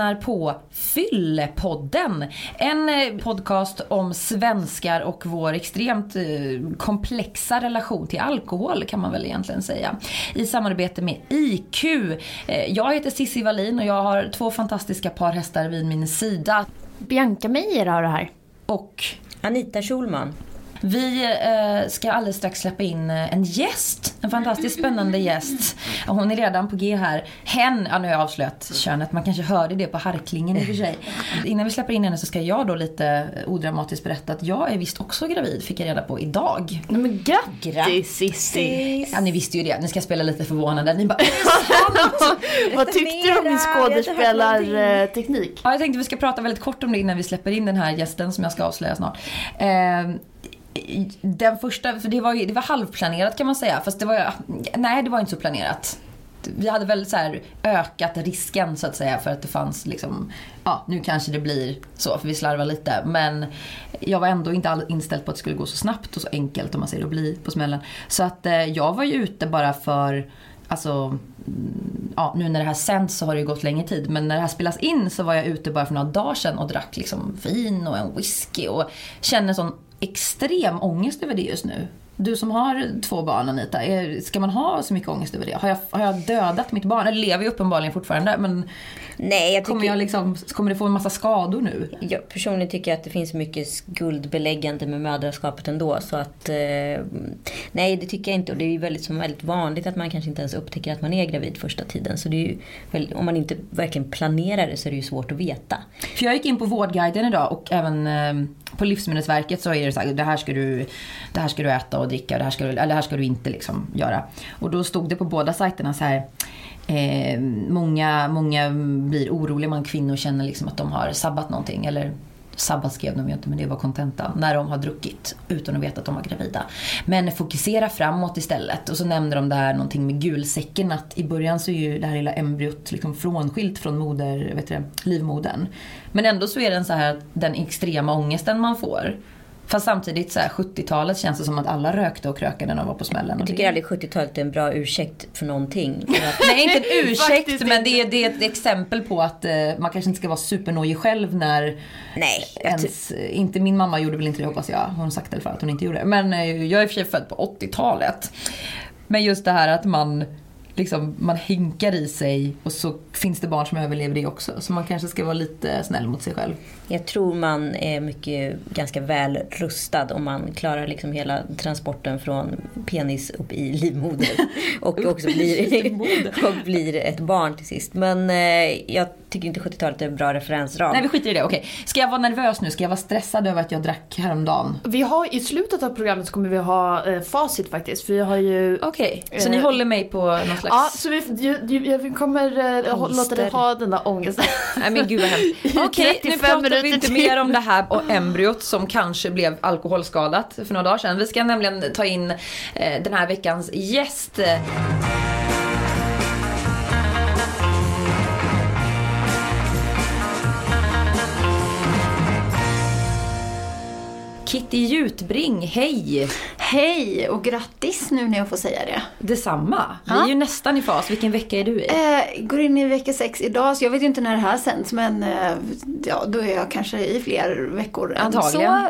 lyssnar på Fyllepodden. En eh, podcast om svenskar och vår extremt eh, komplexa relation till alkohol kan man väl egentligen säga. I samarbete med IQ. Eh, Jag heter Cissi Wallin och jag har två fantastiska par hästar vid min sida. Bianca Meijer har det här. Och Anita Schulman. Vi eh, ska alldeles strax släppa in eh, en gäst. En fantastiskt spännande gäst. Hon är redan på G här. Hen, ja nu har jag avslöjat könet. Man kanske hörde det på harklingen i och för sig. Innan vi släpper in henne så ska jag då lite odramatiskt berätta att jag är visst också gravid. Fick jag reda på idag. Nej men grattis Cissi! Ja ni visste ju det. Ni ska spela lite förvånade. Ni bara Vad tyckte du om min skådespelarteknik? Ja, jag tänkte vi ska prata väldigt kort om det innan vi släpper in den här gästen som jag ska avslöja snart. Eh, den första, för det var, ju, det var halvplanerat kan man säga. Fast det var, nej det var inte så planerat. Vi hade väl så här ökat risken så att säga för att det fanns liksom, ja nu kanske det blir så för vi slarvar lite. Men jag var ändå inte all inställd på att det skulle gå så snabbt och så enkelt om man säger att bli på smällen. Så att eh, jag var ju ute bara för Alltså, mm, ja, nu när det här sänds så har det ju gått längre tid. Men när det här spelas in så var jag ute bara för några dagar sedan och drack liksom vin och en whisky. Och känner sån extrem ångest över det just nu. Du som har två barn Anita, är, ska man ha så mycket ångest över det? Har jag, har jag dödat mitt barn? Eller lever jag uppenbarligen fortfarande? Men Nej, jag kommer, tycker... jag liksom, kommer det få en massa skador nu? Jag personligen tycker att det finns mycket skuldbeläggande med mödraskapet ändå. Så att, eh, nej, det tycker jag inte. Och det är ju väldigt, som väldigt vanligt att man kanske inte ens upptäcker att man är gravid första tiden. Så det är ju, om man inte verkligen planerar det så är det ju svårt att veta. För jag gick in på Vårdguiden idag och även eh, på Livsmedelsverket så är det så här, det här ska du, det här ska du äta och dricka det här ska du, eller det här ska du inte liksom göra. Och då stod det på båda sajterna så här Eh, många, många blir oroliga, många kvinnor känner liksom att de har sabbat någonting. Eller sabbat skrev de ju inte men det var kontenta. När de har druckit utan att veta att de var gravida. Men fokusera framåt istället. Och så nämnde de där någonting med gulsäcken. Att i början så är ju det här lilla embryot liksom frånskilt från moder, vet du, livmodern. Men ändå så är den så här den extrema ångesten man får. Fast samtidigt så här 70-talet känns det som att alla rökte och krökade när de var på smällen. Jag tycker aldrig 70-talet är en bra ursäkt för någonting. Nej, inte en ursäkt men det är, det är ett exempel på att eh, man kanske inte ska vara supernojig själv när Nej, ens, inte min mamma gjorde väl inte det hoppas jag. Hon har sagt det för att hon inte gjorde det. Men eh, jag är i och för sig född på 80-talet. Men just det här att man liksom, man hinkar i sig och så finns det barn som överlever det också. Så man kanske ska vara lite snäll mot sig själv. Jag tror man är mycket, ganska väl rustad om man klarar liksom hela transporten från penis upp i livmoder. Och också blir, och blir ett barn till sist. Men eh, jag tycker inte 70-talet är en bra referensram. Nej vi skiter i det, okej. Ska jag vara nervös nu? Ska jag vara stressad över att jag drack häromdagen? Vi har, I slutet av programmet så kommer vi ha eh, facit faktiskt. För vi har ju... Okej, så Eh, ni håller mig på någon slags... Ja, så vi, ju, ju, vi kommer eh, låta dig ha den där ångesten. Nej men gud vad hemskt. Okej, nu 35 pratar vi inte mer om det här och embryot som kanske blev alkoholskadat för några dagar sedan. Vi ska nämligen ta in eh, den här veckans gäst. Kitty Jutbring, hej! Hej och grattis nu när jag får säga det. Detsamma. Vi Ja. är ju nästan i fas. Vilken vecka är du i? Eh, går in i vecka sex idag så jag vet ju inte när det här sänds men eh, ja, då är jag kanske i fler veckor än Antagligen. så.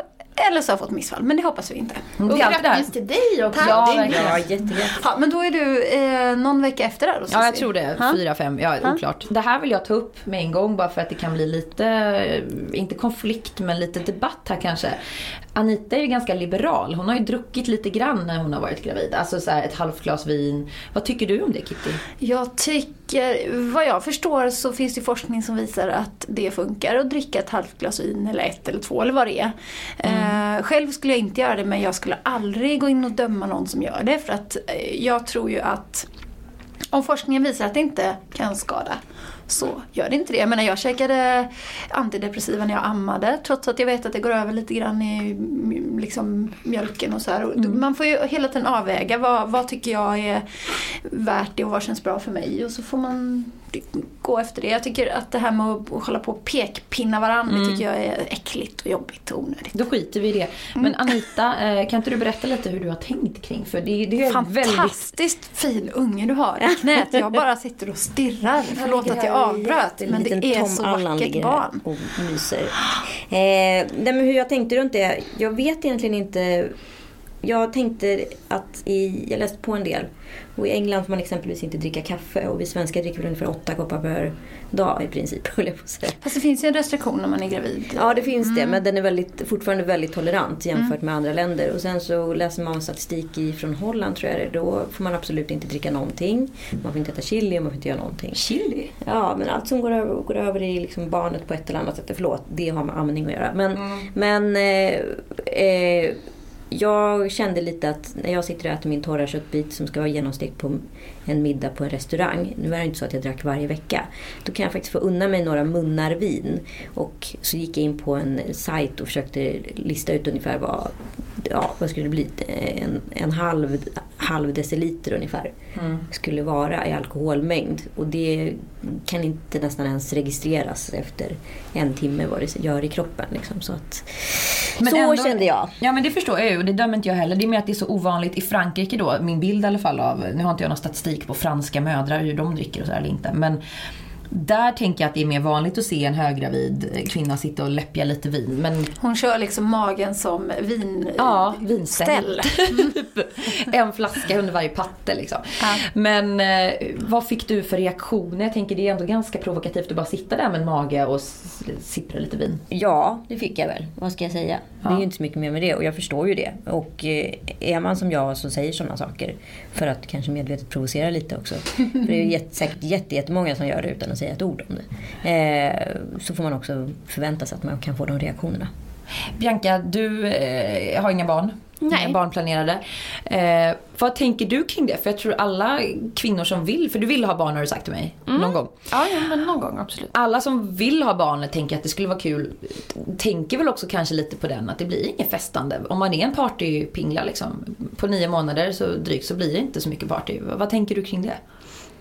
Eller så har jag fått missfall men det hoppas vi inte. Och grattis till dig också. Ja, är verkligen. Ja, jättegrattis. Ja, men då är du eh, någon vecka efter där Ja, jag tror det. Ja. Fyra, fem. Ja, oklart. Det här vill jag ta upp med en gång bara för att det kan bli lite, eh, inte konflikt, men lite debatt här kanske. Anita är ju ganska liberal. Hon har ju druckit lite grann när hon har varit gravid. Alltså så här ett halvt glas vin. Vad tycker du om det Kitty? Jag tycker, vad jag förstår så finns det forskning som visar att det funkar att dricka ett halvt glas vin eller ett eller två eller vad det är. Eh, själv skulle jag inte göra det men jag skulle aldrig gå in och döma någon som gör det för att eh, jag tror ju att om forskningen visar att det inte kan skada så gör det inte det. Jag menar jag käkade antidepressiva när jag ammade trots att jag vet att det går över lite grann i mm, liksom, mjölken och så här. Och Man får ju hela tiden avväga vad, vad tycker jag är värt det och vad känns bra för mig och så får man gå efter det. Jag tycker att det här med att hålla på och pekpinna varandra, Mm. det tycker jag är äckligt och jobbigt och onödigt. Då skiter vi i det. Mm. Men Anita, eh, kan inte du berätta lite hur du har tänkt kring? För det, det är väldigt... Fantastiskt fin unge du har i knät. Jag bara sitter och stirrar. Förlåt att jag avbröt, men det är så vackert barn. och myser. Eh, nej, men hur jag tänkte runt det. Jag vet egentligen inte. Jag tänkte att i, jag läste på en del. Och i England får man exempelvis inte dricka kaffe och vi svenskar dricker väl ungefär åtta koppar per dag i princip. höll jag på att säga. Fast det finns ju en restriktion när man är gravid. Ja det finns Mm. det men den är väldigt, fortfarande väldigt tolerant jämfört med andra länder. Och sen så läser man statistik i, från Holland tror jag det. Då får man absolut inte dricka någonting. Man får inte äta chili och man får inte göra någonting. Chili? Ja, men allt som går över, går över i liksom barnet på ett eller annat sätt. Förlåt, det har med amning att göra. Men, men eh, eh, jag kände lite att när jag sitter och äter min torra köttbit som ska vara genomstekt på en middag på en restaurang. Nu är det inte så att jag drack varje vecka. Då kan jag faktiskt få unna mig några munnar vin. Och så gick jag in på en sajt och försökte lista ut ungefär vad, ja, vad skulle det bli? En, en halv, halv deciliter ungefär skulle vara i alkoholmängd. Och det kan inte nästan ens registreras efter en timme vad det gör i kroppen. Liksom. Så, att, Men så ändå- kände jag. Ja men det förstår jag ju och det dömer inte jag heller. Det är mer att det är så ovanligt i Frankrike då, min bild i alla fall av, nu har inte jag någon statistik på franska mödrar hur de dricker och så här eller inte. Men där tänker jag att det är mer vanligt att se en höggravid kvinna sitta och läppja lite vin. Men Hon kör liksom magen som vin... ja, vinställ. ställ. Typ en flaska under varje patte liksom. Ja. Men eh, vad fick du för reaktioner? Jag tänker det är ändå ganska provokativt att bara sitta där med en mage och sippra lite vin. Ja, det fick jag väl. Vad ska jag säga? Det är Ja. ju inte så mycket mer med det och jag förstår ju det. Och eh, är man som jag som säger sådana saker för att kanske medvetet provocera lite också. För det är ju jätte, säkert jätte, jättemånga som gör det utan att säga ett ord om det. Eh, så får man också förvänta sig att man kan få de reaktionerna. Bianca, du eh, har inga barn. Nej. Inga barn planerade. Eh, vad tänker du kring det? För jag tror alla kvinnor som vill, för du vill ha barn har du sagt till mig någon gång. Ja, ja, men någon gång absolut. Alla som vill ha barn tänker att det skulle vara kul, tänker väl också kanske lite på den att det blir inget festande. Om man är en partypingla liksom, på nio månader så drygt så blir det inte så mycket party. Vad tänker du kring det?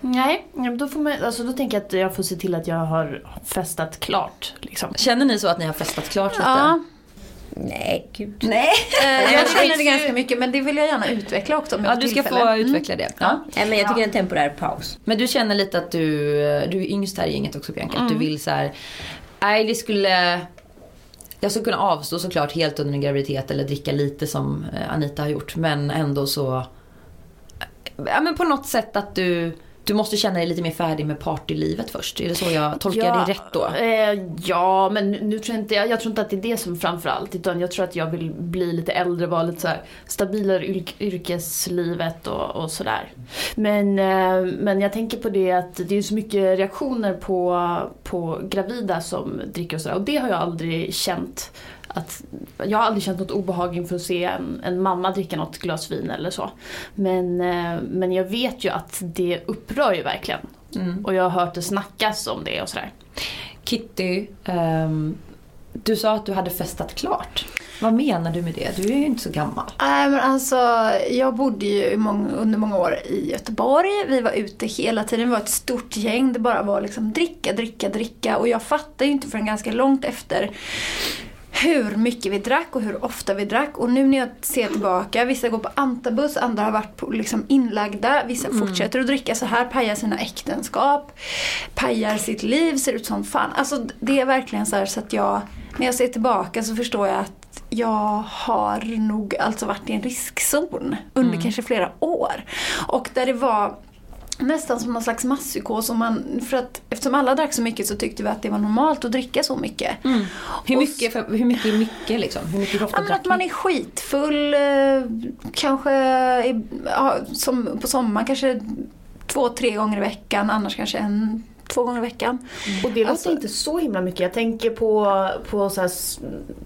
Nej, ja, men då, får man, alltså, då tänker jag att jag får se till att jag har festat klart. Liksom. Känner ni så att ni har festat klart lite? Ja, Nej, gud. Nej. eh, jag känner det ganska mycket men det vill jag gärna utveckla också om jag Ja, du ska tillfälle. få Mm. utveckla det. Ja. Nej, men jag tycker det är en temporär paus. Men du känner lite att du, du är yngst här i gänget också Bianca, att du vill så här. nej det skulle, jag skulle kunna avstå såklart helt under en graviditet eller dricka lite som eh, Anita har gjort. Men ändå så, ja men på något sätt att du, du måste känna dig lite mer färdig med partylivet först. Är det så jag tolkar Ja, det rätt då? Eh, ja, men nu tror jag inte, jag, jag tror inte att det är det som framförallt. Utan jag tror att jag vill bli lite äldre, vara lite så här stabilare i yrk, yrkeslivet och, och sådär. Men, eh, men jag tänker på det att det är så mycket reaktioner på, på gravida som dricker och sådär. Och det har jag aldrig känt. Att, jag har aldrig känt något obehag inför att se en, en mamma dricka något glas vin eller så. Men, eh, men jag vet ju att det upprör ju verkligen. Mm. Och jag har hört det snackas om det och sådär. Kitty, ehm, du sa att du hade festat klart. Vad menar du med det? Du är ju inte så gammal. Nej men alltså, jag bodde ju många, under många år i Göteborg. Vi var ute hela tiden, vi var ett stort gäng. Det bara var liksom dricka, dricka, dricka. Och jag fattade ju inte förrän ganska långt efter hur mycket vi drack och hur ofta vi drack. Och nu när jag ser tillbaka, vissa går på antabus, andra har varit på, liksom inlagda, vissa fortsätter att dricka så här, pajar sina äktenskap, pajar sitt liv, ser ut som fan. Alltså det är verkligen så här så att jag, när jag ser tillbaka så förstår jag att jag har nog alltså varit i en riskzon under kanske flera år. Och där det var nästan som någon slags masspsykos. Och man, för att, eftersom alla drack så mycket så tyckte vi att det var normalt att dricka så mycket. Hur Och mycket, för, hur mycket är mycket liksom? Hur mycket hur ofta Ja, men att man är skitfull, eh, kanske ja, som på sommaren kanske två, tre gånger i veckan. Annars kanske en, två gånger i veckan. Och det låter Alltså- inte så himla mycket. Jag tänker på, på så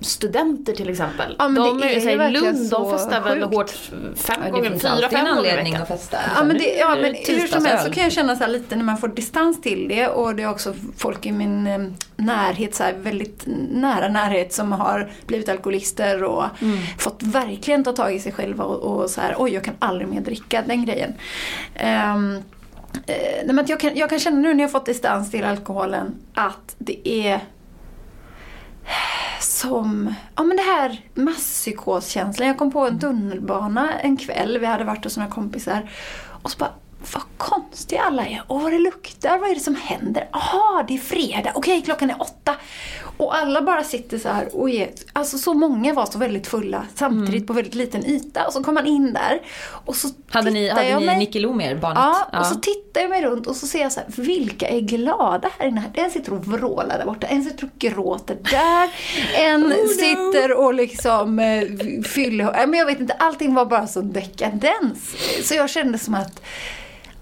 studenter till exempel. Ja, men de det är ju så här, Lund, så de festar väl hårt fem Ja, gånger, fyra, fem gånger i veckan. att festa. Ja men, det, ja, men hur som helst så kan jag känna så här lite när man får distans till det och det är också folk i min eh, närhet, så här, väldigt nära närhet som har blivit alkoholister och fått verkligen ta tag i sig själva och, och så här, oj jag kan aldrig mer dricka, den grejen. Eh, Eh, nej, men jag, kan, jag kan känna nu när jag fått distans till alkoholen att det är som, ja men det här masspsykoskänslan. Jag kom på en tunnelbana en kväll, vi hade varit hos några kompisar. Och så bara, vad konstiga alla är. Och vad det luktar, vad är det som händer? Aha, det är fredag, okej klockan är åtta. Och alla bara sitter så här och är, alltså så många var så väldigt fulla samtidigt mm. på väldigt liten yta. Och så kom man in där och så Hade ni, hade ni mig, Nicky Lo med er, barnet? Ja, ja, och så tittar jag mig runt och så ser jag så här, vilka är glada här inne? En sitter och vrålar där borta, en sitter och gråter där, en oh, sitter och liksom eh, fyller, men jag vet inte, allting var bara så dekadens. Så jag kände som att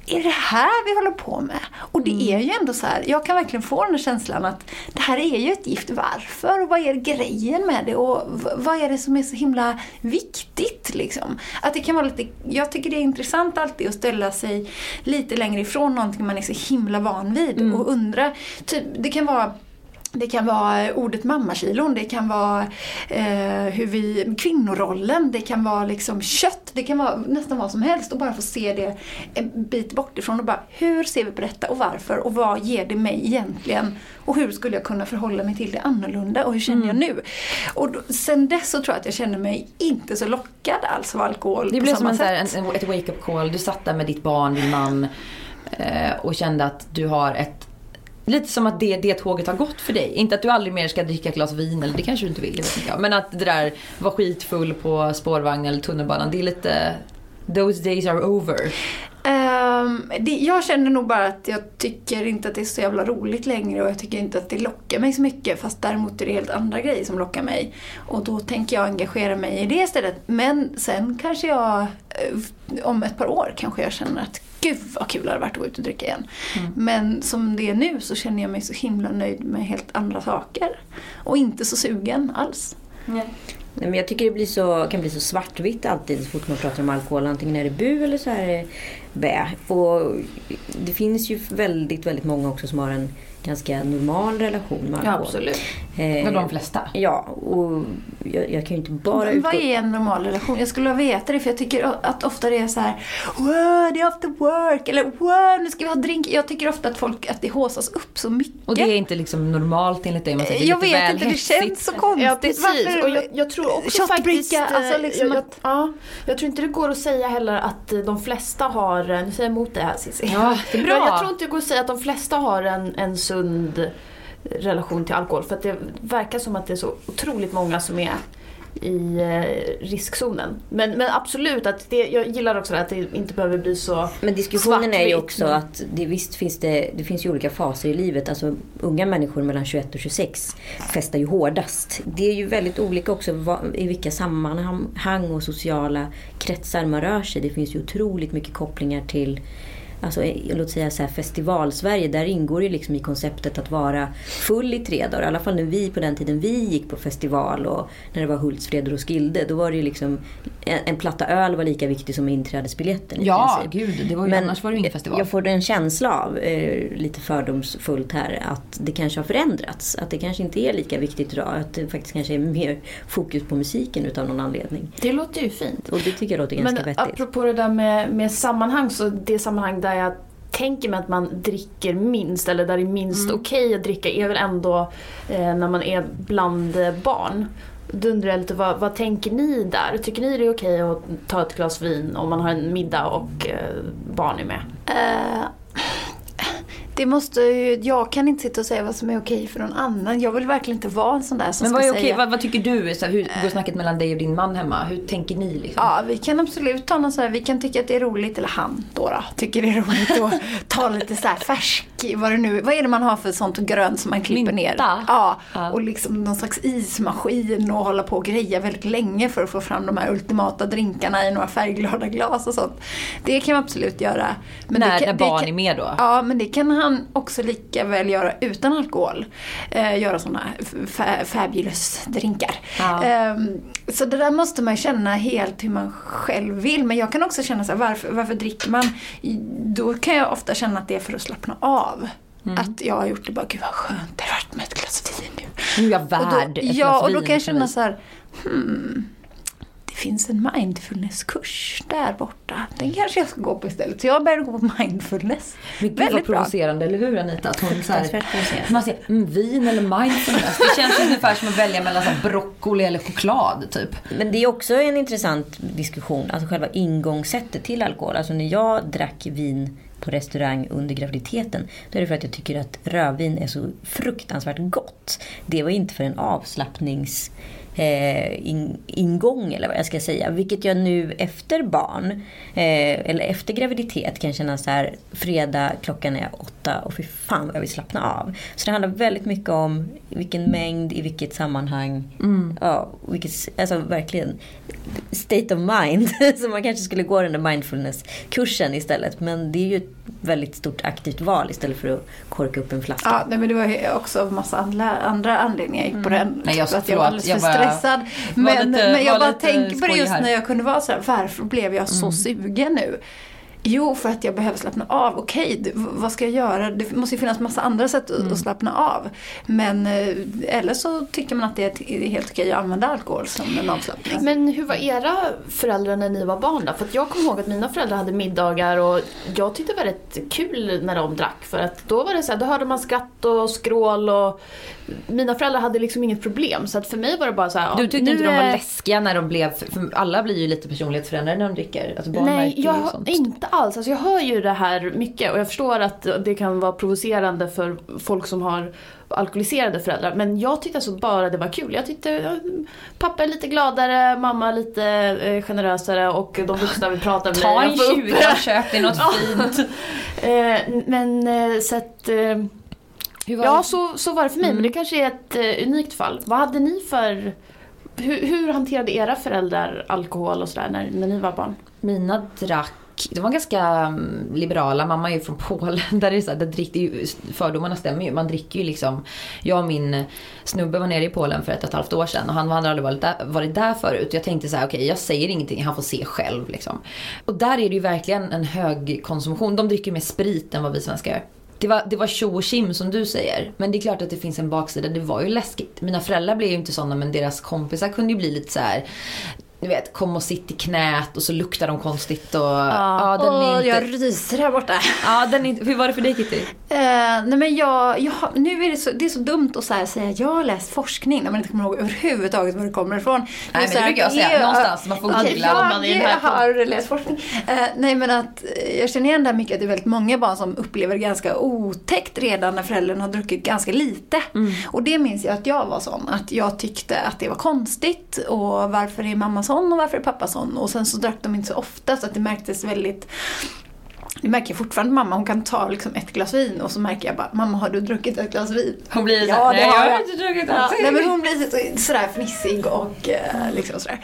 är det här vi håller på med? Och det mm. är ju ändå så här, jag kan verkligen få den här känslan att det här är ju ett gift. Varför? Och vad är grejen med det? Och vad är det som är så himla viktigt? Liksom? Att det kan vara lite, jag tycker det är intressant alltid att ställa sig lite längre ifrån någonting man är så himla van vid mm. och undra. Typ, det kan vara det kan vara ordet mammakilon, det kan vara eh, hur vi, kvinnorollen, det kan vara liksom kött, det kan vara nästan vad som helst. Och bara få se det en bit bort ifrån och bara hur ser vi på detta och varför? Och vad ger det mig egentligen? Och hur skulle jag kunna förhålla mig till det annorlunda? Och hur känner mm. jag nu? Och då, sen dess så tror jag att jag känner mig inte så lockad alls av alkohol Det blev som en, en, ett wake-up call, du satt där med ditt barn, din man eh, och kände att du har ett Lite som att det, det tåget har gått för dig. Inte att du aldrig mer ska dricka ett glas vin, eller det kanske du inte vill, vet inte jag. Men att det där var skitfull på spårvagnen eller tunnelbanan, det är lite... Those days are over. Um, det, jag känner nog bara att jag tycker inte att det är så jävla roligt längre och jag tycker inte att det lockar mig så mycket. Fast däremot är det helt andra grejer som lockar mig. Och då tänker jag engagera mig i det istället. Men sen kanske jag, eh, om ett par år kanske jag känner att gud vad kul det hade varit att gå ut och dricka igen. Mm. Men som det är nu så känner jag mig så himla nöjd med helt andra saker. Och inte så sugen alls. Nej. Nej, men jag tycker det blir så, kan bli så svartvitt alltid så fort man pratar om alkohol. Antingen är det bu eller så är det bä. Och det finns ju väldigt, väldigt många också som har en ganska normal relation med alkohol. Ja, absolut. Eh, de flesta. Ja, och jag, jag kan ju inte bara Men Vad är en normal relation? Jag skulle vilja veta det för jag tycker att ofta det är så här wow, det är after work eller wow, nu ska vi ha drink. Jag tycker ofta att folk, att det håsas upp så mycket. Och det är inte liksom normalt enligt dig? Man säger, jag vet inte, det känns så konstigt. Ja, precis. Varför? Och jag, jag tror också faktiskt... Alltså eh, liksom jag, jag, ja, jag tror inte det går att säga heller att de flesta har, nu säger jag emot det här Cissi. Ja, det är bra. Jag, jag tror inte det går att säga att de flesta har en, en sund relation till alkohol. För att det verkar som att det är så otroligt många som är i eh, riskzonen. Men, men absolut, att det, jag gillar också att det inte behöver bli så Men diskussionen är ju också att det, visst finns det, det finns ju olika faser i livet. Alltså unga människor mellan 21 och 26 festar ju hårdast. Det är ju väldigt olika också vad, i vilka sammanhang och sociala kretsar man rör sig. Det finns ju otroligt mycket kopplingar till alltså, låt säga så här, festival-Sverige, där ingår ju liksom i konceptet att vara full i tre dagar. I alla fall när vi på den tiden vi gick på festival och när det var Hultsfred och Skilde, då var det ju liksom en, en platta öl var lika viktig som inträdesbiljetten. Ja, gud, det var ju, Men annars var det ingen festival. Jag får en känsla av, eh, lite fördomsfullt här, att det kanske har förändrats. Att det kanske inte är lika viktigt idag. Att det faktiskt kanske är mer fokus på musiken utav någon anledning. Det låter ju fint. Och det tycker jag låter ganska Men vettigt. apropå det där med, med sammanhang, så det sammanhang där där jag tänker mig att man dricker minst, eller där det är minst mm. okej okay att dricka, är väl ändå eh, när man är bland barn. Då undrar jag lite, vad, vad, tänker ni där? Tycker ni det är okej okay att ta ett glas vin om man har en middag och eh, barn är med? Uh, det måste ju, jag kan inte sitta och säga vad som är okej för någon annan. Jag vill verkligen inte vara en sån där som Men vad är okej? säga... Vad, vad, tycker du? Så här, hur går snacket mellan dig och din man hemma? Hur tänker ni? Liksom? Ja, vi kan absolut ta någon så här, vi kan tycka att det är roligt, eller han då, då tycker det är roligt att ta lite så här färsk, vad det nu vad är det man har för sånt grönt som man klipper Mynta. ner? Ja, ja, och liksom någon slags ismaskin och hålla på och greja väldigt länge för att få fram de här ultimata drinkarna i några färgglada glas och sånt. Det kan man absolut göra. Men när, kan, när barn kan, är med då? Ja, men det kan han också lika väl göra utan alkohol. Eh, göra sådana fabulous drinkar. Ja. Eh, så det där måste man känna helt hur man själv vill. Men jag kan också känna så här, varför, varför dricker man? Då kan jag ofta känna att det är för att slappna av. Mm. Att jag har gjort det bara, gud vad skönt det har varit med ett glas vin nu. Nu är jag värd ett Ja, och då kan jag känna så här, hmm, det finns en mindfulnesskurs där borta. Den kanske jag ska gå på istället. Så jag började gå på mindfulness. Vad Väldigt bra. provocerande, eller hur Anita? Att hon så här, man säger mm, vin eller mindfulness. Det känns ungefär som att välja mellan så här, broccoli eller choklad typ. Men det är också en intressant diskussion, alltså själva ingångssättet till alkohol. Alltså när jag drack vin på restaurang under graviditeten, då är det för att jag tycker att rödvin är så fruktansvärt gott. Det var inte för en avslappnings eh, in, ingång eller vad jag ska säga. Vilket jag nu efter barn, eh, eller efter graviditet kan känna så här, fredag klockan är åtta och fy fan vad jag vill slappna av. Så det handlar väldigt mycket om vilken mängd, i vilket sammanhang. Ja, vilket, alltså verkligen state of mind. Så man kanske skulle gå den där mindfulness-kursen istället. Men det är ju ett väldigt stort aktivt val istället för att korka upp en flaska. Ja, nej, men det var ju också av massa andra, andra anledningar jag gick på den. Nej, jag- jag var förlåt, alldeles jag bara- stressad. Men, lite- men jag bara tänker på det just här. Mm. när jag kunde vara så här, varför blev jag så sugen nu? Jo, för att jag behöver slappna av. Okej, v- vad ska jag göra? Det måste ju finnas massa andra sätt att- Mm. att slappna av. Men eh, eller så tycker man att det är helt okej att använda alkohol som en avslappning. Men hur var era föräldrar när ni var barn då? För jag kommer ihåg att mina föräldrar hade middagar och jag tyckte det var rätt kul när de drack. För att då var det så här, då hörde man skratt och skrål och mina föräldrar hade liksom inget problem. Så att för mig var det bara så här, Du tyckte inte de var läskiga när de blev, för alla blir ju lite personlighetsförändrade när de dricker. Alltså barn Nej, jag, sånt. inte alls. Alltså jag hör ju det här mycket och jag förstår att det kan vara provocerande för folk som har alkoholiserade föräldrar. Men jag tyckte alltså bara det var kul. Jag tyckte pappa är lite gladare, mamma lite eh, generösare och de vuxna vill prata med Ta mig. en upp- 20 och köp dig något fint. Eh, men eh, så att... Ja, så, så var det för mig. Men det kanske är ett eh, unikt fall. Vad hade ni för... Hur, hur hanterade era föräldrar alkohol och sådär när, när ni var barn? Mina drack de var ganska mm, liberala. Mamma är ju från Polen. Där är så här, där dricker ju, fördomarna stämmer ju. Man dricker ju liksom. Jag och min snubbe var nere i Polen för ett och ett halvt år sedan. Och han hade aldrig varit där, varit där förut. Jag tänkte så här, okej jag säger ingenting. Han får se själv liksom. Och där är det ju verkligen en hög konsumtion. De dricker mer sprit än vad vi svenskar gör. Det var, det var tjo och tjim som du säger. Men det är klart att det finns en baksida. Det var ju läskigt. Mina föräldrar blev ju inte sådana men deras kompisar kunde ju bli lite så här. Ni vet, kom och sitt i knät och så luktar de konstigt och... Ja, den är inte... jag ryser här borta. Ja, den är inte... Hur var det för dig Kitty? Eh, nej men jag, jag, nu är det så, det är så dumt att så här säga jag har läst forskning när man inte kommer ihåg överhuvudtaget var det kommer ifrån. Nej, men så det brukar jag säga. är- Någonstans, man får googla om man är Jag har läst forskning. Eh, nej men att eh, jag känner igen det här mycket att det är väldigt många barn som upplever det ganska otäckt redan när föräldrarna har druckit ganska lite. Mm. Och det minns jag att jag var sån. Att jag tyckte att det var konstigt och varför är mamma sån och varför är pappa sån? Och sen så drack de inte så ofta så att det märktes väldigt det märker jag fortfarande mamma, hon kan ta liksom ett glas vin och så märker jag bara, mamma har du druckit ett glas vin? Hon blir Ja, såhär, nej jag har inte druckit Ja, alls. nej men hon blir så, sådär fnissig och eh, liksom sådär.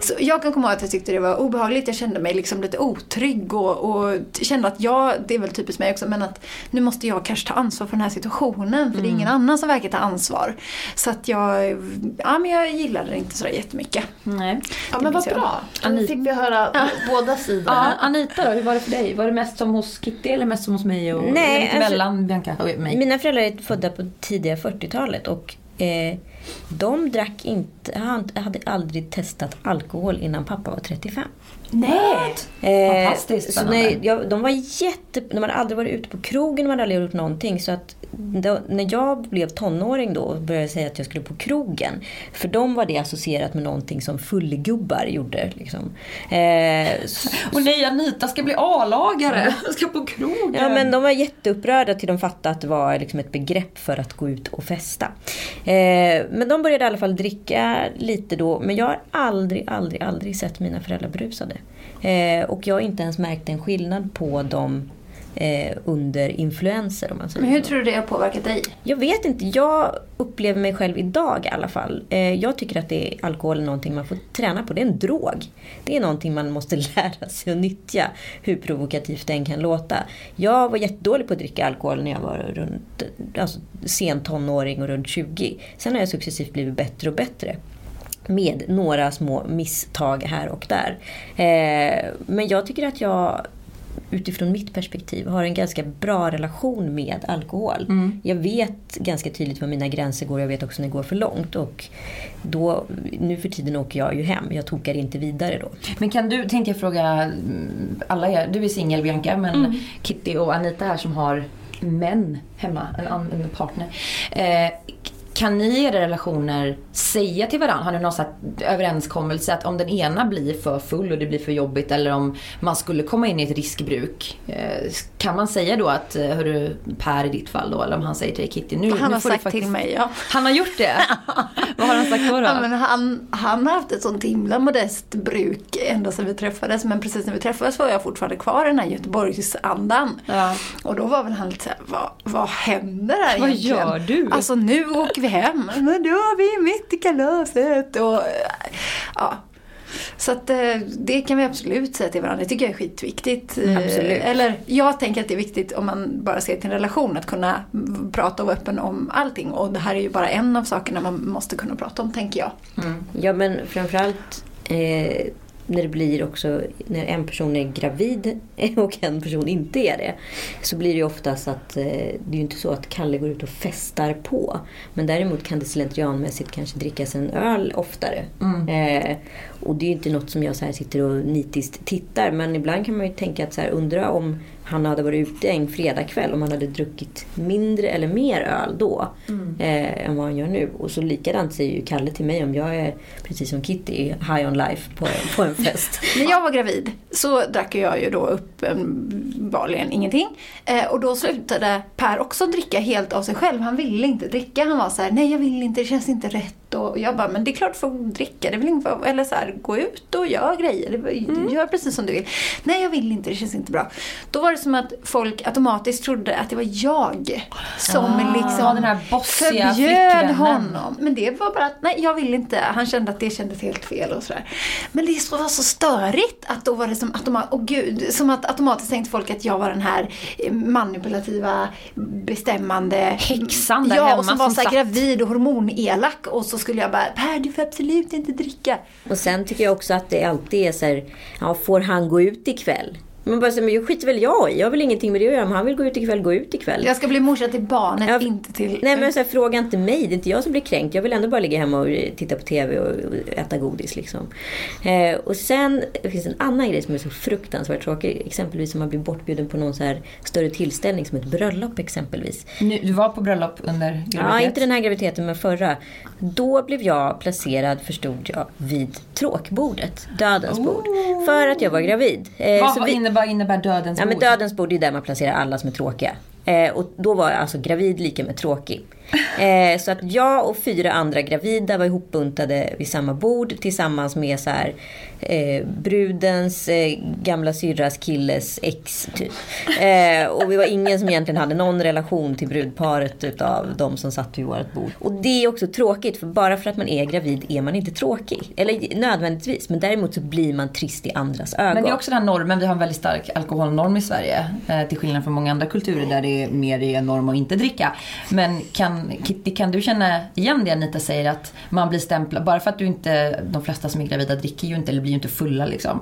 Så jag kan komma ihåg att jag tyckte det var obehagligt. Jag kände mig liksom lite otrygg och, och kände att jag, det är väl typiskt mig också, men att nu måste jag kanske ta ansvar för den här situationen för det är ingen annan som verkar ta ansvar. Så att jag, ja men jag gillade det inte sådär jättemycket. Nej. Ja men vad bra. Anita- fick vi höra båda sidor. Ja, Anita då, hur var det för dig? Var det mest som hos Kitty eller mest som hos mig och Nej, lite alltså- mellan Bianca och mig? Mina föräldrar är födda på tidiga 40-talet och eh, de drack inte, han hade aldrig testat alkohol innan pappa var 35. Nej! Eh, Fantastiskt så spännande. när, ja, de var jätte... De hade aldrig varit ute på krogen, de hade aldrig gjort någonting. Så att då, när jag blev tonåring då och började säga att jag skulle på krogen. För dem var det associerat med någonting som fullgubbar gjorde. Liksom. Eh, Och nej, Anita ska bli A-lagare. Ska på krogen. Ja, men de var jätteupprörda till de fattade att det var liksom ett begrepp för att gå ut och festa. Eh, men de började i alla fall dricka lite då. Men jag har aldrig, aldrig, aldrig sett mina föräldrar berusade. Eh, och jag har inte ens märkt en skillnad på dem eh, under influenser om man säger Men hur så. tror du det har påverkat dig? Jag vet inte. Jag upplever mig själv idag i alla fall. Eh, jag tycker att det är, alkohol är någonting man får träna på. Det är en drog. Det är någonting man måste lära sig att nyttja. Hur provokativt den kan låta. Jag var jättedålig på att dricka alkohol när jag var runt, alltså, sen tonåring och runt 20. Sen har jag successivt blivit bättre och bättre. Med några små misstag här och där. Eh, men jag tycker att jag utifrån mitt perspektiv, har en ganska bra relation med alkohol. Mm. Jag vet ganska tydligt var mina gränser går. Jag vet också när det går för långt. Och då, nu för tiden åker jag ju hem. Jag tokar inte vidare då. Men kan du, tänkte jag fråga mm, alla er, du är singel Bianca, men Kitty och Anita här som har män hemma, en, en partner. Eh, kan ni i era relationer säga till varandra, har ni någon sån överenskommelse att om den ena blir för full och det blir för jobbigt eller om man skulle komma in i ett riskbruk. Eh, kan man säga då att, eh, hörru Per i ditt fall då, eller om han säger till dig Kitty, nu, Han nu har sagt faktiskt... till mig, ja. Han har gjort det? Vad har han sagt då? då? Ja, men han, han har haft ett sånt himla modest bruk ända sedan vi träffades. Men precis när vi träffades var jag fortfarande kvar i den här Göteborgsandan. Ja. Och då var väl han lite såhär, vad, vad händer här Vad egentligen? gör du? Alltså nu åker vi hem. Men då är vi mitt i kalaset. Och, ja. Så att eh, det kan vi absolut säga till varandra. Det tycker jag är skitviktigt. Eh, Absolut. Eller jag tänker att det är viktigt om man bara ser till en relation att kunna mm, prata och vara öppen om allting. Och det här är ju bara en av sakerna man måste kunna prata om tänker jag. Ja men framförallt eh, när det blir också när en person är gravid och en person inte är det. Så blir det ju oftast att eh, det är ju inte så att Kalle går ut och festar på. Men däremot kan det slentrianmässigt kanske drickas en öl oftare. Eh, och det är ju inte något som jag så här sitter och nitiskt tittar. Men ibland kan man ju tänka att så här, undra om han hade varit ute en fredagkväll om han hade druckit mindre eller mer öl då eh, än vad han gör nu. Och så likadant säger ju Kalle till mig om jag är precis som Kitty high on life på, på en fest. När jag var gravid så drack jag ju då uppenbarligen ingenting. Eh, och då slutade Per också dricka helt av sig själv. Han ville inte dricka. Han var så här: nej jag vill inte, det känns inte rätt. Och jag bara, men det är klart du får dricka. Det är väl inget, eller så här, gå ut och gör grejer. Det- Gör precis som du vill. Nej jag vill inte, det känns inte bra. Då var det som att folk automatiskt trodde att det var jag som Ah, liksom den här förbjöd flickvännen. honom. Men det var bara att, nej jag vill inte. Han kände att det kändes helt fel och sådär. Men det var så störigt att då var det som automat, oh gud, som att automatiskt tänkte folk att jag var den här eh, manipulativa, bestämmande Häxan där Ja, hemma och som var så här satt. gravid och hormonelak och så skulle jag bara, Per du får absolut inte dricka. Och sen tycker jag också att det alltid är så här, ja, får han gå ut ikväll? Men bara här, men jag skiter väl jag i. Jag har väl ingenting med det att göra. Om han vill gå ut ikväll, gå ut ikväll. Jag ska bli morsa till barnet, Ja, inte till... Nej men så här, fråga inte mig. Det är inte jag som blir kränkt. Jag vill ändå bara ligga hemma och titta på TV och och äta godis liksom. Eh, och sen det finns en annan grej som är så fruktansvärt tråkig. Exempelvis om man blir bortbjuden på någon så här större tillställning som ett bröllop exempelvis. Nu, du var på bröllop under graviditet? Ja, inte den här graviditeten men förra. Då blev jag placerad, förstod jag, vid tråkbordet. Dödens bord. För att jag var gravid. Eh, Vad, så vi- innebär, innebär dödens Ja, men bord? dödens bord är där man placerar alla som är tråkiga. Eh, och då var jag alltså gravid lika med tråkig. Eh, så att jag och fyra andra gravida var ihopbuntade vid samma bord tillsammans med så här, eh, brudens eh, gamla syrras killes ex typ. Eh, och vi var ingen som egentligen hade någon relation till brudparet utav de som satt vid vårt bord. Och det är också tråkigt för bara för att man är gravid är man inte tråkig. Eller nödvändigtvis men däremot så blir man trist i andras ögon. Men det är också den här normen, vi har en väldigt stark alkoholnorm i Sverige. Eh, till skillnad från många andra kulturer där det är mer är en norm att inte dricka. Men kan, Kitty, kan du känna igen det Anita säger att man blir stämplad, bara för att du inte, de flesta som är gravida dricker ju inte eller blir ju inte fulla liksom.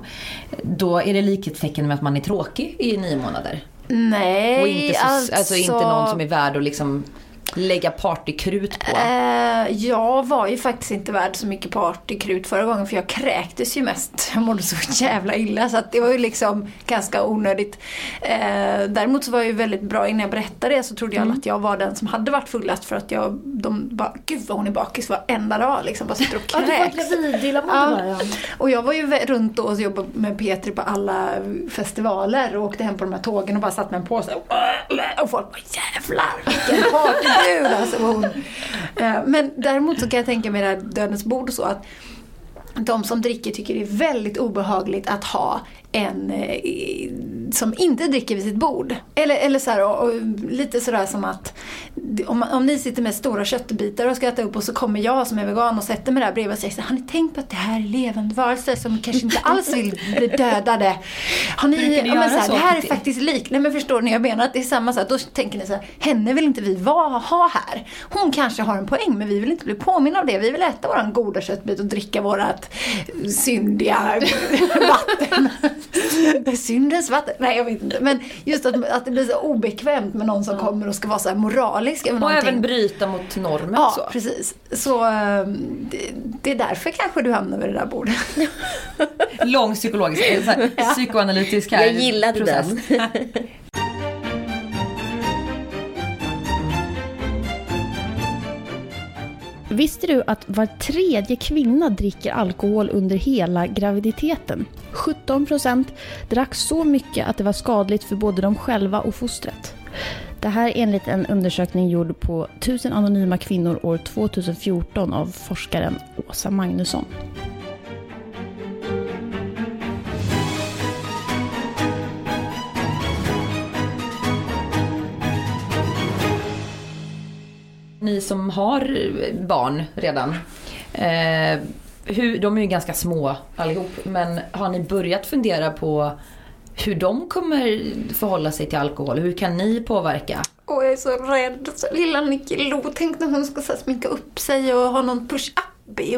Då är det likhetstecken med att man är tråkig i nio månader. Nej, Och inte, så, alltså... inte någon som är värd att liksom lägga partykrut på. Eh, jag var ju faktiskt inte värd så mycket partykrut förra gången för jag kräktes ju mest. Jag mådde så jävla illa så att det var ju liksom ganska onödigt. Eh, däremot så var jag ju väldigt bra innan jag berättade det så trodde jag Mm. att jag var den som hade varit fullast för att jag, de bara, gud vad hon är bakis varenda dag liksom. Bara sitter och Ja, du var kräks. illamående Ja. bara. Ja. Och jag var ju runt då och jobbade med Petri på alla festivaler och åkte hem på de här tågen och bara satt med en påse. Och folk bara jävlar vilken partybrud alltså. Hon. Eh, men däremot så kan jag tänka mig det här Dödens bord och så att de som dricker tycker det är väldigt obehagligt att ha en eh, som inte dricker vid sitt bord. Eller, eller så här, och, och, lite sådär som att om, om ni sitter med stora köttbitar och ska äta upp och så kommer jag som är vegan och sätter mig där bredvid och säger så har ni tänkt på att det här är levande varelser som kanske inte alls vill bli dödade? Har ni, ja, men så här, det här är faktiskt lik. Nej men förstår ni, jag menar att det är samma sak. Då tänker ni så här, henne vill inte vi va, ha här. Hon kanske har en poäng men vi vill inte bli påminna av det. Vi vill äta våran goda köttbit och dricka vårat syndiga vatten. Syndens vatten. Nej, jag vet inte. Men just att, att det blir så obekvämt med någon som kommer och ska vara så här moralisk Och någonting. även bryta mot normen. Ja, så. precis. Så ehm, det, det är därför kanske du hamnar vid det där bordet. Lång psykologisk, eh, så här, psykoanalytisk här Jag gillade process. den. Visste du att var tredje kvinna dricker alkohol under hela graviditeten? 17% drack så mycket att det var skadligt för både dem själva och fostret. Det här enligt en undersökning gjord på 1000 anonyma kvinnor år 2014 av forskaren Åsa Magnusson. Ni som har barn redan. Eh, hur, de är ju ganska små allihop. Men har ni börjat fundera på hur de kommer förhålla sig till alkohol? Hur kan ni påverka? Och jag är så rädd. Så lilla Nicky Lo, tänk när hon ska så här, sminka upp sig och ha någon push-up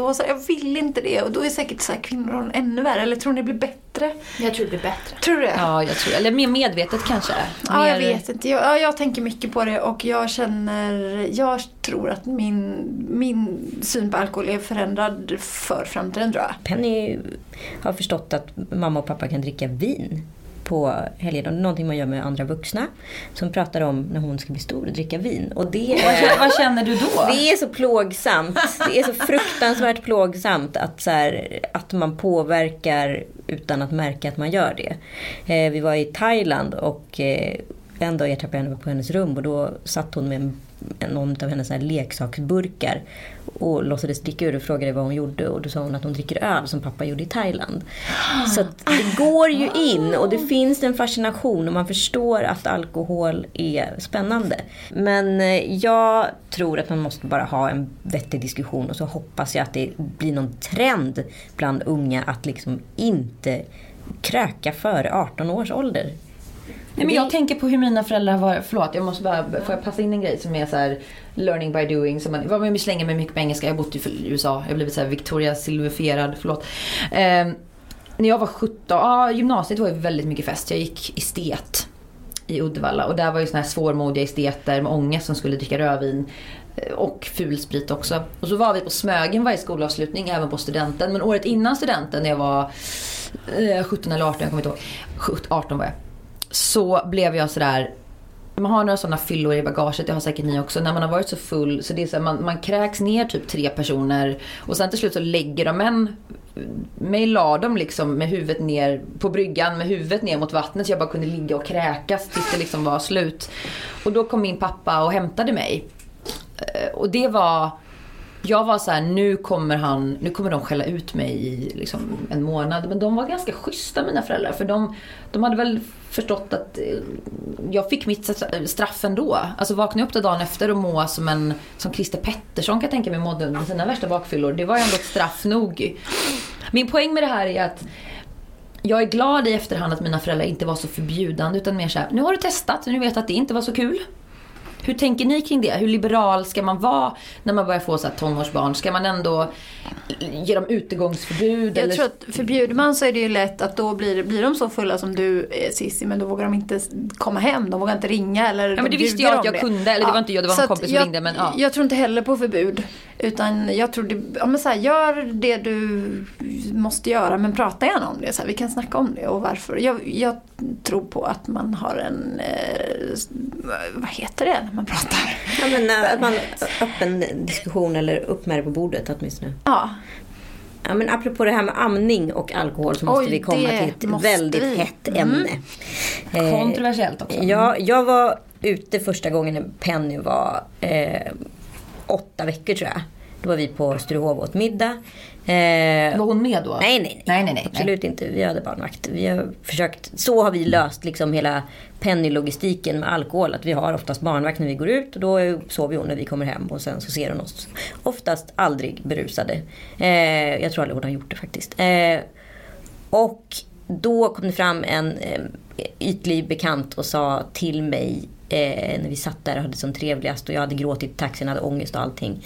och så. Jag vill inte det. Och då är säkert så här, kvinnor ännu värre. Eller tror ni det blir bättre? Jag tror det blir bättre. Tror du det? Ja, jag tror Eller mer medvetet kanske? Ja, jag vet inte. Jag, ja, jag tänker mycket på det och jag känner, jag tror att min, min syn på alkohol är förändrad för framtiden tror jag. Penny har förstått att mamma och pappa kan dricka vin på helger. Någonting man gör med andra vuxna. Som pratar om när hon ska bli stor och dricka vin. Och det vad känner du då? det är så plågsamt. Det är så fruktansvärt plågsamt att, så här, att man påverkar utan att märka att man gör det. Eh, vi var i Thailand och eh, en dag ertappade jag henne på hennes rum och då satt hon med en, någon av hennes här leksaksburkar och låtsades dricka ur och frågade vad hon gjorde och då sa hon att hon dricker öl som pappa gjorde i Thailand. Så att det går ju in och det finns en fascination och man förstår att alkohol är spännande. Men eh, jag tror att man måste bara ha en vettig diskussion och så hoppas jag att det blir någon trend bland unga att liksom inte kröka före 18 års ålder. Nej, men jag tänker på hur mina föräldrar var, förlåt jag måste bara, får jag passa in en grej som är så här learning by doing. Som man, man slänger mig mycket på engelska, jag har bott i USA, jag har blivit så här Victoria Silverfierad, förlåt. Eh, när jag var 17, ja gymnasiet var ju väldigt mycket fest, jag gick estet i Uddevalla och där var ju såna här svårmodiga esteter med ångest som skulle dricka rödvin eh, och fulsprit också. Och så var vi på Smögen varje skolavslutning, även på studenten. Men året innan studenten när jag var eh, 17 eller 18, jag kommer inte ihåg. 17, 18 var jag så blev jag sådär man har några sådana fyllor i bagaget, det har säkert ni också. När man har varit så full så det är så här, man, man kräks ner typ tre personer och sen till slut så lägger de en mig la de liksom med huvudet ner på bryggan med huvudet ner mot vattnet så jag bara kunde ligga och kräkas tills det liksom var slut. Och då kom min pappa och hämtade mig. Eh, och det var jag var så här, nu kommer han, nu kommer de skälla ut mig i liksom en månad. Men de var ganska schyssta mina föräldrar. För de, de hade väl förstått att eh, jag fick mitt straff ändå. Alltså vakna upp dagen efter och må som en, som Christer Pettersson kan jag tänka mig mådde under sina värsta bakfyllor. Det var ju ändå ett straff nog. Min poäng med det här är att jag är glad i efterhand att mina föräldrar inte var så förbjudande utan mer såhär, nu har du testat, nu vet att det inte var så kul. Hur tänker ni kring det? Hur liberal ska man vara när man börjar få så här tonårsbarn? Ska man ändå ge dem utegångsförbud? Jag eller? tror att förbjuder man så är det ju lätt att då blir, blir de så fulla som du Cissi men då vågar de inte komma hem, de vågar inte ringa eller Ja, men de det visste jag att jag kunde, eller det var inte jag, det var en kompis som jag, ringde, men ja. Jag tror inte heller på förbud. Utan jag tror det, ja men så här, gör det du måste göra men prata gärna om det. Så här, vi kan snacka om det och varför. Jag, jag tror på att man har en, eh, vad heter det när man pratar? Ja, men, äh, att man öppen diskussion eller upp med det på bordet åtminstone. Ja, Ja, men apropå det här med amning och alkohol så måste Oj, vi komma till ett måste väldigt vi. hett Mm. ämne. Eh, Kontroversiellt också. Ja, jag var ute första gången när Penny var eh, åtta veckor tror jag. Då var vi på Sturehof och åt middag. Eh, Var hon med då? Nej, nej, nej. Nej, nej, nej. Absolut inte. Vi hade barnvakt. Vi har försökt, så har vi löst liksom hela Penny-logistiken med alkohol. Att vi har oftast barnvakt när vi går ut och då sover hon när vi kommer hem och sen så ser hon oss. Oftast aldrig berusade. Eh, jag tror aldrig hon har gjort det faktiskt. Eh, och då kom det fram en eh, ytlig bekant och sa till mig eh, när vi satt där och hade som trevligast och jag hade gråtit i taxin, hade ångest och allting.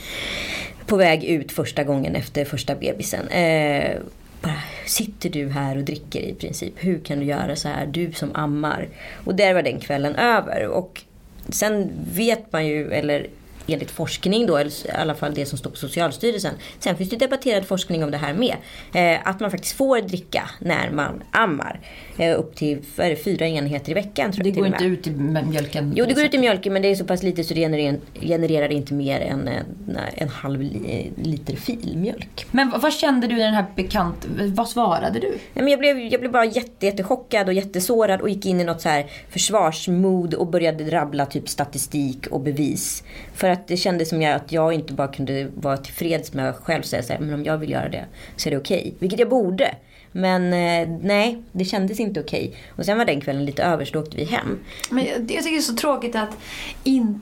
På väg ut första gången efter första bebisen. Eh, bara, sitter du här och dricker i princip? Hur kan du göra så här? Du som ammar. Och där var den kvällen över. Och sen vet man ju, eller enligt forskning då, eller i alla fall det som står på Socialstyrelsen. Sen finns det debatterad forskning om det här med. Eh, att man faktiskt får dricka när man ammar. Eh, upp till är fyra enheter i veckan. Tror Det jag, går inte ut i mjölken? Jo, det går ut i mjölken men det är så pass lite så det genererar, genererar inte mer än en, en halv li- liter filmjölk. Men vad, kände du i den här bekant... Vad svarade du? Nej, men jag, blev, jag blev bara jätte, jättechockad och jättesårad och gick in i något så här försvarsmod och började rabbla typ statistik och bevis. För att det kändes som jag, att jag inte bara kunde vara tillfreds med att själv säga så här, men om jag vill göra det så är det okej. Vilket jag borde. Men eh, nej, det kändes inte okej. Och sen var den kvällen lite över så då åkte vi hem. Men jag, jag tycker det är så tråkigt att inte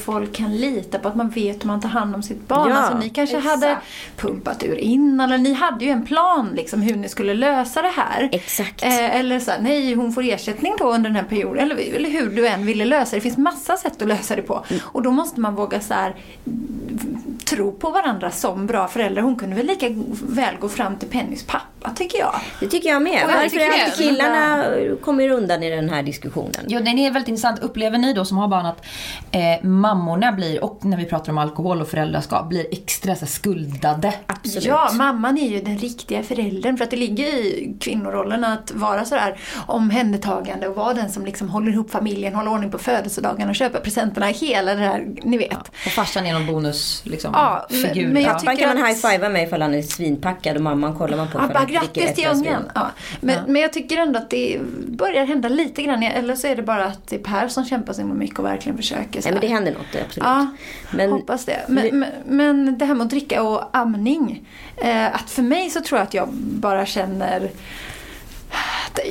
folk kan lita på att man vet hur man tar hand om sitt barn. Ja, alltså, ni kanske exakt. hade pumpat ur innan, eller ni hade ju en plan liksom, hur ni skulle lösa det här. Exakt. Eh, eller så här, nej hon får ersättning då under den här perioden. Eller, eller hur du än ville lösa det. Det finns massa sätt att lösa det på. Mm. Och då måste man våga så här, tro på varandra som bra föräldrar. Hon kunde väl lika väl gå fram till Pennys pappa tycker jag. Det tycker jag med. Och Varför är alltid killarna kommer undan i den här diskussionen? Ja, den är väldigt intressant. Upplever ni då som har barn att eh, mammorna blir, och när vi pratar om alkohol och föräldraskap, blir extra så här, skuldade? Absolut. Ja, mamman är ju den riktiga föräldern. För att det ligger i kvinnorollen att vara sådär omhändertagande och vara den som liksom håller ihop familjen, håller ordning på födelsedagarna och köper presenterna. Hela det här, ni vet. Och farsan är någon bonus, liksom, Ja, men- men jag ja. Tycker kan man high-fivea med ifall han är svinpackad och mamman kollar man på Ja, grattis till ungen. Ja. Men, men jag tycker ändå att det börjar hända lite grann. Eller så är det bara att det är Per som kämpar så mycket och verkligen försöker. Så Nej men det händer något, absolut. Ja, Men- hoppas det. Men, men, men det här med att dricka och amning. Eh, att för mig så tror jag att jag bara känner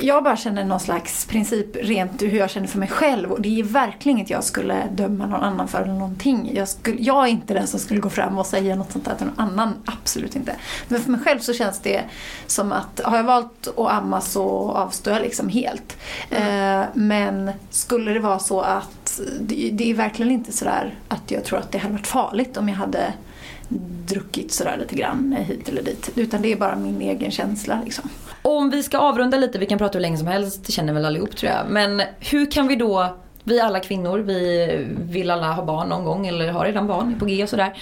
jag bara känner någon slags princip rent hur jag känner för mig själv. Och det är verkligen inte jag skulle döma någon annan för eller någonting. Jag, skulle, jag är inte den som skulle gå fram och säga något sånt där till någon annan. Absolut inte. Men för mig själv så känns det som att har jag valt att amma så avstår jag liksom helt. Eh, men skulle det vara så att det, det är verkligen inte sådär att jag tror att det hade varit farligt om jag hade druckit sådär lite grann eh, hit eller dit. Utan det är bara min egen känsla liksom. Om vi ska avrunda lite, vi kan prata hur länge som helst, det känner väl allihop tror jag. Men hur kan vi då, vi alla kvinnor, vi vill alla ha barn någon gång eller har redan barn, är på G och sådär.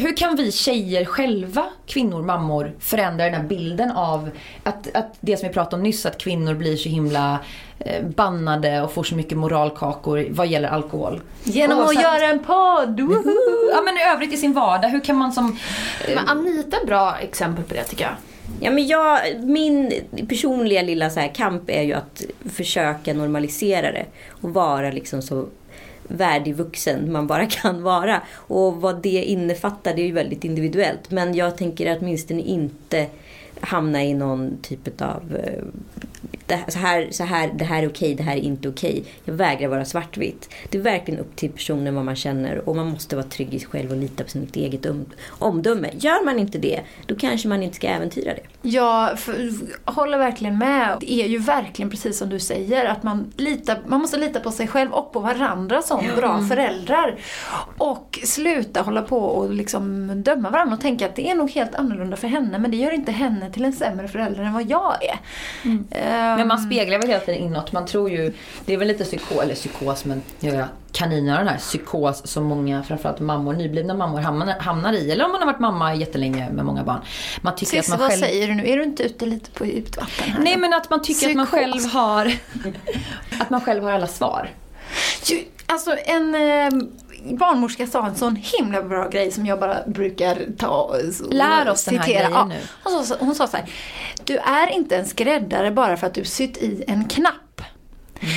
Hur kan vi tjejer själva, kvinnor, mammor, förändra den här bilden av att, att det som vi pratade om nyss, att kvinnor blir så himla eh, bannade och får så mycket moralkakor vad gäller alkohol. Genom att Oavsett- göra en podd! Ja men i övrigt i sin vardag, hur kan man som... Men Anita är bra exempel på det tycker jag. Ja, men jag, min personliga lilla så här kamp är ju att försöka normalisera det och vara liksom så värdig vuxen man bara kan vara. Och vad det innefattar det är ju väldigt individuellt. Men jag tänker att åtminstone inte hamna i någon typ av eh, det, så här, så här, det här är okej, det här är inte okej. Jag vägrar vara svartvitt. Det är verkligen upp till personen vad man känner och man måste vara trygg i sig själv och lita på sitt eget om, omdöme. Gör man inte det, då kanske man inte ska äventyra det. Jag för, håller verkligen med. Det är ju verkligen precis som du säger att man, litar, man måste lita på sig själv och på varandra som bra föräldrar. Och sluta hålla på och liksom döma varandra och tänka att det är nog helt annorlunda för henne men det gör inte henne till en sämre förälder än vad jag är. Ehm, Men man speglar väl hela tiden inåt. Man tror ju, det är väl lite psykos, eller psykos men den här psykos som många, framförallt mammor, nyblivna mammor hamnar, hamnar i. Eller om man har varit mamma jättelänge med många barn. Man tycker Cissi, att man vad själv... säger du nu? Är du inte ute lite på djupt vatten här? Nej men att man tycker att man Psykos. själv har... att man själv har alla svar. Ju, Alltså en eh, barnmorska sa en sån himla bra grej som jag bara brukar ta och Lär oss den här citera. grejen nu. Hon, sa, hon sa så här. Du är inte en skräddare bara för att du sytt i en knapp.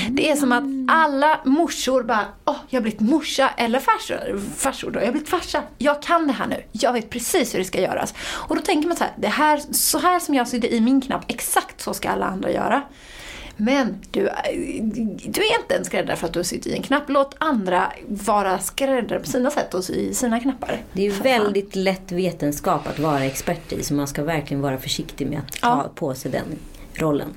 Det är som att alla morsor bara, åh, jag har blivit morsa eller farsor, farsor då, jag har blivit farsa. Jag kan det här nu, jag vet precis hur det ska göras. Och då tänker man så här, det här, så här som jag sydde i min knapp, exakt så ska alla andra göra. Men du, du är inte en skräddare för att du sytt i en knapp. Låt andra vara skräddare på sina sätt och i sina knappar. Det är ju väldigt lätt vetenskap att vara expert i så man ska verkligen vara försiktig med att ta Ja. på sig den rollen.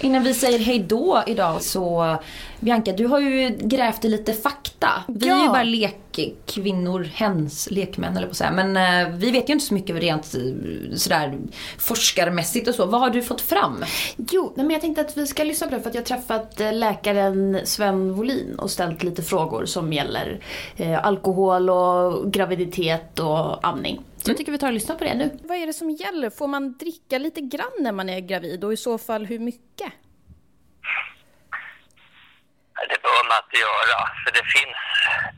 Innan vi säger hej då idag så Bianca, du har ju grävt i lite fakta. Vi är ju Ja. bara lekkvinnor, hens lekmän eller på att säga. Men eh, vi vet ju inte så mycket rent eh, sådär forskarmässigt och så. Vad har du fått fram? Jo, men jag tänkte att vi ska lyssna på det för att jag har träffat eh, läkaren Sven Wolin och ställt lite frågor som gäller eh, alkohol och graviditet och amning. Så jag tycker vi tar och lyssnar på det nu. Vad är det som gäller? Får man dricka lite grann när man är gravid och i så fall hur mycket? Det bör man inte göra, för det finns,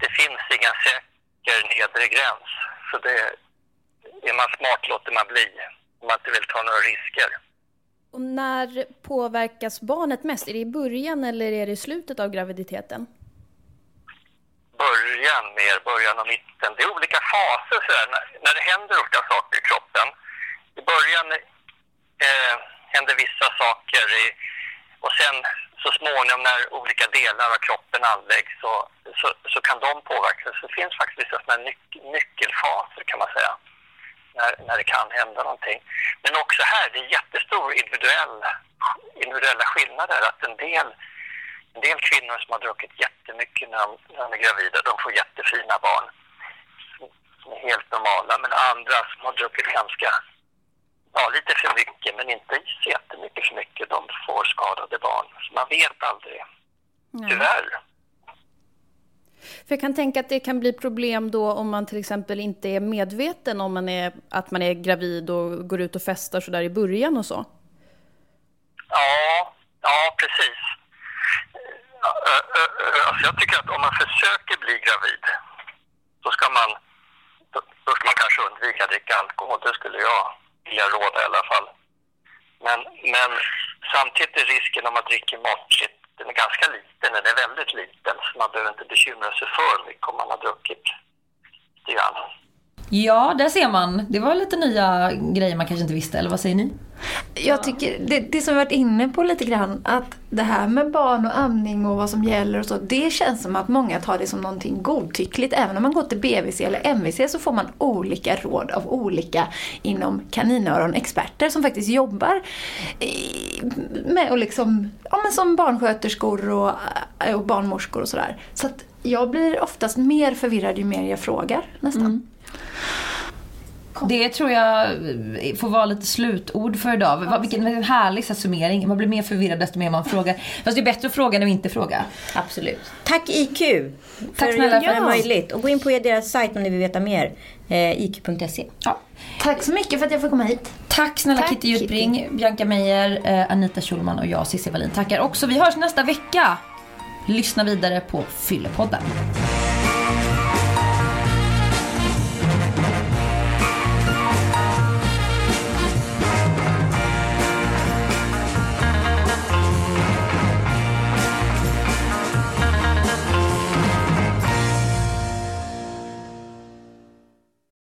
det finns ingen säker nedre gräns. Så det, är man smart låter man bli, om man inte vill ta några risker. Och när påverkas barnet mest? Är det i början eller är det i slutet av graviditeten? Början mer, början och mitten. Det är olika faser så där, när, när det händer olika saker i kroppen. I början eh, händer vissa saker i, och sen så småningom när olika delar av kroppen anläggs så, så, så kan de påverkas. Så det finns faktiskt vissa såna här nyc, nyckelfaser kan man säga. När, när det kan hända någonting. Men också här, det är jättestor individuell, individuella skillnader. Att en del, en del kvinnor som har druckit jättemycket när de, när de är gravida, de får jättefina barn. Som, är helt normala. Men andra som har druckit ganska ja, lite för mycket, men inte så jättemycket för mycket. De får skadade barn. Så man vet aldrig. Tyvärr. För jag kan tänka att det kan bli problem då om man till exempel inte är medveten om man är, att man är gravid och går ut och festar sådär i början och så. Ja, ja precis. Alltså jag tycker att om man försöker bli gravid så ska man, då, då ska man kanske undvika att dricka alkohol. Det skulle jag vilja råda i alla fall. Men, men samtidigt är risken om man dricker måttligt, den är ganska liten, den är väldigt liten. Så man behöver inte bekymra sig för mycket om man har druckit lite grann. Ja, där ser man. Det var lite nya grejer man kanske inte visste, eller vad säger ni? Jag tycker, det, det som vi varit inne på lite grann, att det här med barn och amning och vad som gäller och så, det känns som att många tar det som någonting godtyckligt. Även om man går till BVC eller MVC så får man olika råd av olika inom kaninöron-experter som faktiskt jobbar med och liksom, ja men som barnsköterskor och, och barnmorskor och sådär. Så att jag blir oftast mer förvirrad ju mer jag frågar nästan. Mm. Det tror jag eh, får vara lite slutord för idag. Va- Vilken, vilken härlig så här summering. Man blir mer förvirrad desto mer man frågar. Fast det är bättre att fråga än att inte fråga. Absolut. Tack IQ! Tack för snälla att för det oss. möjligt. Och gå in på deras sajt om ni vill veta mer. Eh, IQ.se. Ja. Tack så mycket för att jag får komma hit. Tack snälla Tack, Kitty Jutbring, Bianca Meijer, eh, Anita Schulman och jag Cissi Wallin tackar också. Vi hörs nästa vecka. Lyssna vidare på Fyllepodden.